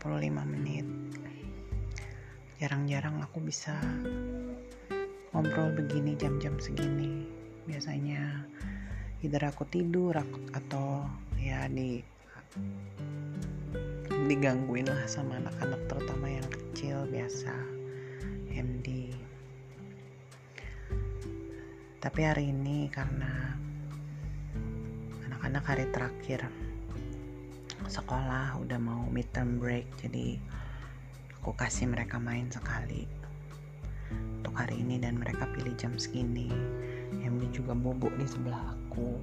2 lewat 45 menit. Jarang-jarang aku bisa ngobrol begini jam-jam segini. Biasanya either aku tidur atau ya di digangguin lah sama anak-anak terutama yang kecil biasa MD tapi hari ini karena anak-anak hari terakhir sekolah udah mau midterm break jadi aku kasih mereka main sekali untuk hari ini dan mereka pilih jam segini. MD juga bobo di sebelah aku.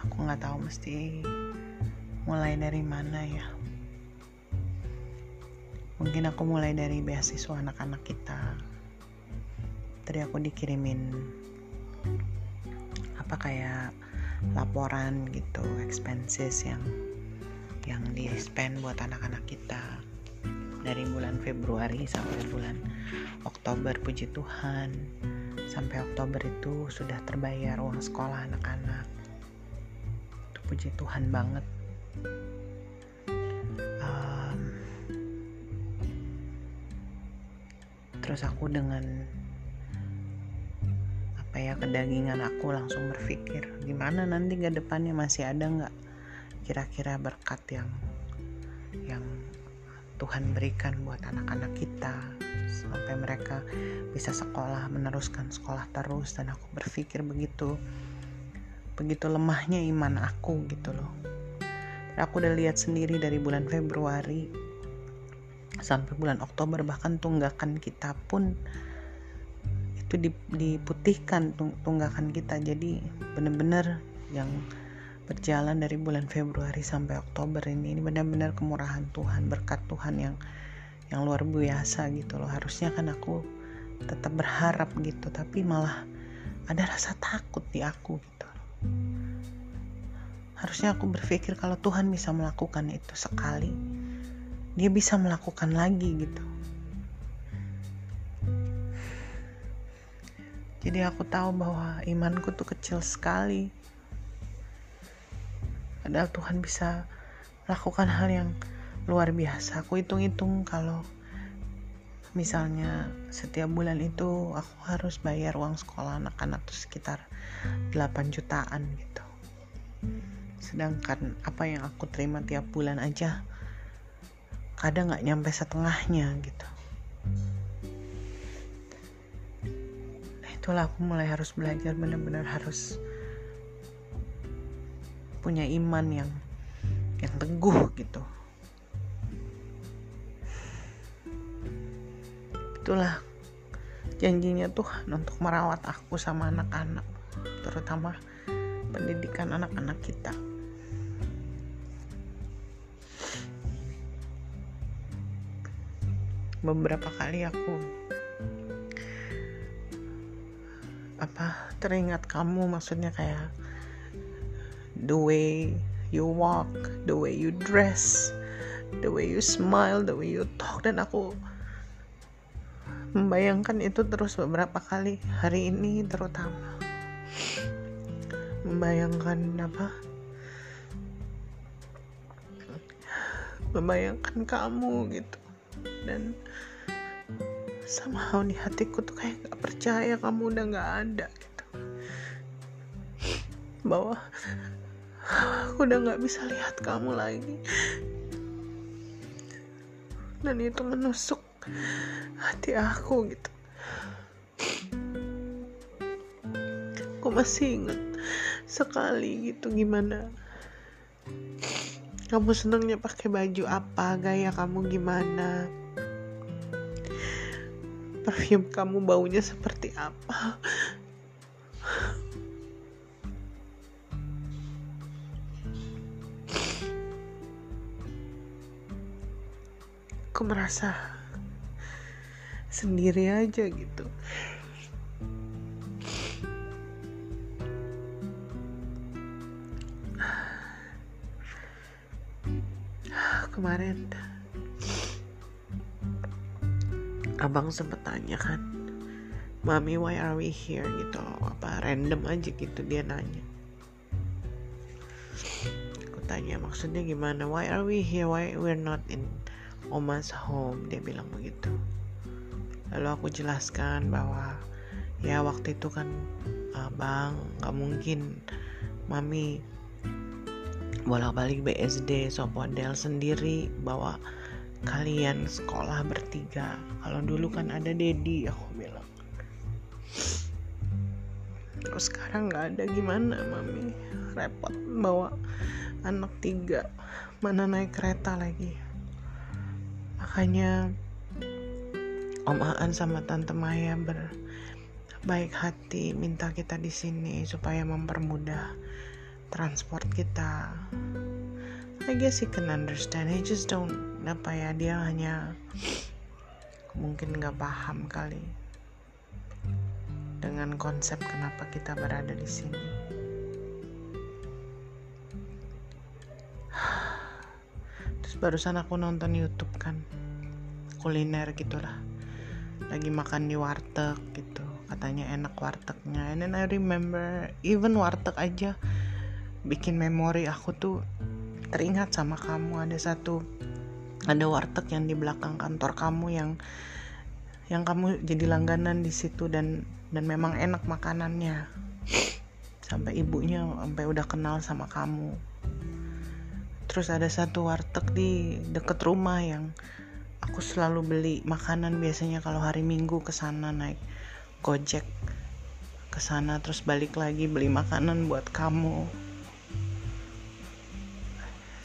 Aku nggak tahu mesti mulai dari mana ya. Mungkin aku mulai dari beasiswa anak-anak kita tadi aku dikirimin apa kayak laporan gitu expenses yang yang di spend buat anak-anak kita. Dari bulan Februari sampai bulan Oktober puji Tuhan. Sampai Oktober itu sudah terbayar uang sekolah anak-anak. Itu puji Tuhan banget. Terus aku dengan apa ya kedagingan aku langsung berpikir gimana nanti ke depannya masih ada nggak kira-kira berkat yang yang Tuhan berikan buat anak-anak kita? Sampai mereka bisa sekolah meneruskan sekolah terus dan aku berpikir begitu begitu lemahnya iman aku gitu loh. Aku udah lihat sendiri dari bulan Februari sampai bulan Oktober bahkan tunggakan kita pun itu diputihkan tunggakan kita. Jadi benar-benar yang berjalan dari bulan Februari sampai Oktober ini ini benar-benar kemurahan Tuhan berkat Tuhan yang yang luar biasa gitu loh. Harusnya kan aku tetap berharap gitu tapi malah ada rasa takut di aku gitu. Harusnya aku berpikir kalau Tuhan bisa melakukan itu sekali dia bisa melakukan lagi gitu Jadi aku tahu bahwa imanku tuh kecil sekali. Padahal Tuhan bisa melakukan hal yang luar biasa. Aku hitung-hitung kalau misalnya setiap bulan itu aku harus bayar uang sekolah anak-anak tuh sekitar 8 jutaan gitu. Sedangkan apa yang aku terima tiap bulan aja kadang nggak nyampe setengahnya gitu. Itulah aku mulai harus belajar benar-benar harus punya iman yang yang teguh gitu. Itulah janjinya Tuhan untuk merawat aku sama anak-anak terutama pendidikan anak-anak kita. Beberapa kali aku apa teringat kamu maksudnya kayak the way you walk, the way you dress, the way you smile, the way you talk. Dan aku membayangkan itu terus beberapa kali hari ini terutama. Membayangkan apa? Membayangkan kamu gitu. Dan somehow di hatiku tuh kayak gak percaya kamu udah gak ada gitu. Bahwa aku udah gak bisa lihat kamu lagi. Dan itu menusuk hati aku gitu. Aku masih inget sekali gitu gimana kamu senangnya pakai baju apa gaya kamu gimana perfume kamu baunya seperti apa? Aku merasa sendiri aja gitu. Kemarin abang sempet tanya kan mami why are we here? gitu apa random aja gitu dia nanya. Aku tanya maksudnya gimana? Why are we here? Why we're not in oma's home? Dia bilang begitu. Lalu aku jelaskan bahwa ya waktu itu kan uh, bang nggak mungkin mami bolak-balik BSD Sopodel sendiri bawa kalian sekolah bertiga. Kalau dulu kan ada Dedi aku bilang. Terus sekarang nggak ada gimana mami? Repot bawa anak tiga. Mana naik kereta lagi? Makanya Om Aan sama Tante Maya berbaik hati minta kita di sini supaya mempermudah transport kita. I guess he can understand. He just don't apa ya? Dia hanya mungkin nggak paham kali dengan konsep kenapa kita berada di sini. Terus barusan aku nonton YouTube kan kuliner gitulah. Lagi makan di warteg gitu katanya enak wartegnya. And then I remember even warteg aja bikin memori aku tuh teringat sama kamu. Ada satu ada warteg yang di belakang kantor kamu yang yang kamu jadi langganan di situ dan dan memang enak makanannya. Sampai ibunya sampai udah kenal sama kamu. Terus ada satu warteg di deket rumah yang aku selalu beli makanan biasanya kalau hari minggu ke sana naik gojek ke sana terus balik lagi beli makanan buat kamu.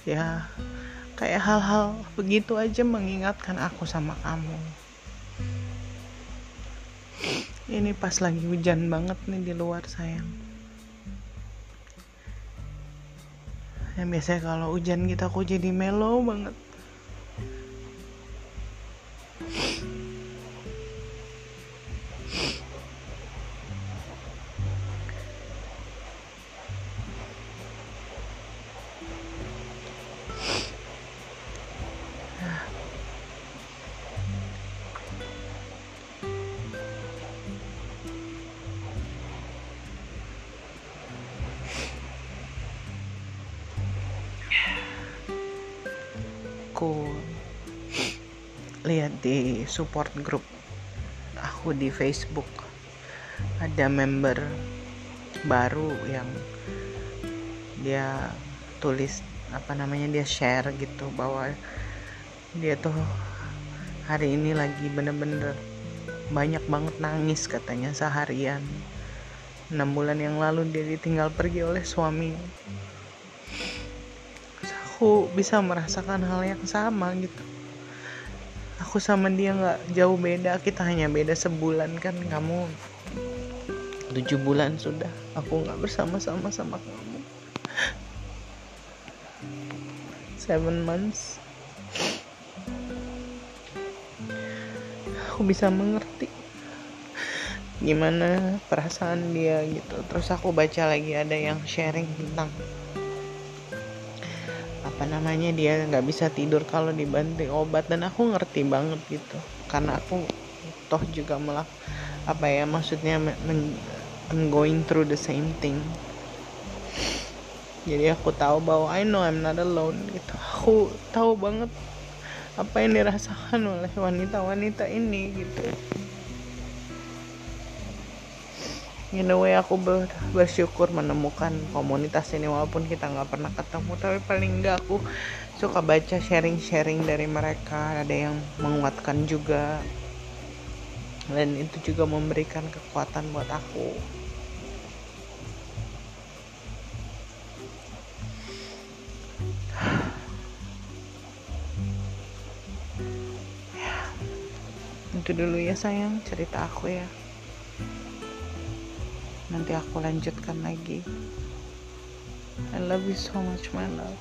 Ya kayak hal-hal begitu aja mengingatkan aku sama kamu. Ini pas lagi hujan banget nih di luar sayang. Yang biasanya kalau hujan gitu aku jadi mellow banget aku lihat di support group aku di Facebook. Ada member baru yang dia tulis apa namanya dia share gitu bahwa dia tuh hari ini lagi bener-bener banyak banget nangis katanya seharian. Enam bulan yang lalu dia ditinggal pergi oleh suami aku bisa merasakan hal yang sama gitu. Aku sama dia nggak jauh beda kita hanya beda sebulan kan kamu. Tujuh bulan sudah aku nggak bersama-sama sama kamu. Seven months. Aku bisa mengerti gimana perasaan dia gitu. Terus aku baca lagi ada yang sharing tentang apa namanya dia nggak bisa tidur kalau dibanting obat. Dan aku ngerti banget gitu. Karena aku toh juga malah apa ya maksudnya men, I'm going through the same thing. Jadi aku tahu bahwa I know I'm not alone gitu. Aku tahu banget apa yang dirasakan oleh wanita-wanita ini gitu in a way aku ber, bersyukur menemukan komunitas ini walaupun kita nggak pernah ketemu tapi paling nggak aku suka baca sharing-sharing dari mereka ada yang menguatkan juga. Dan itu juga memberikan kekuatan buat aku. Itu dulu ya sayang cerita aku ya nanti aku lanjutkan lagi. I love you so much my love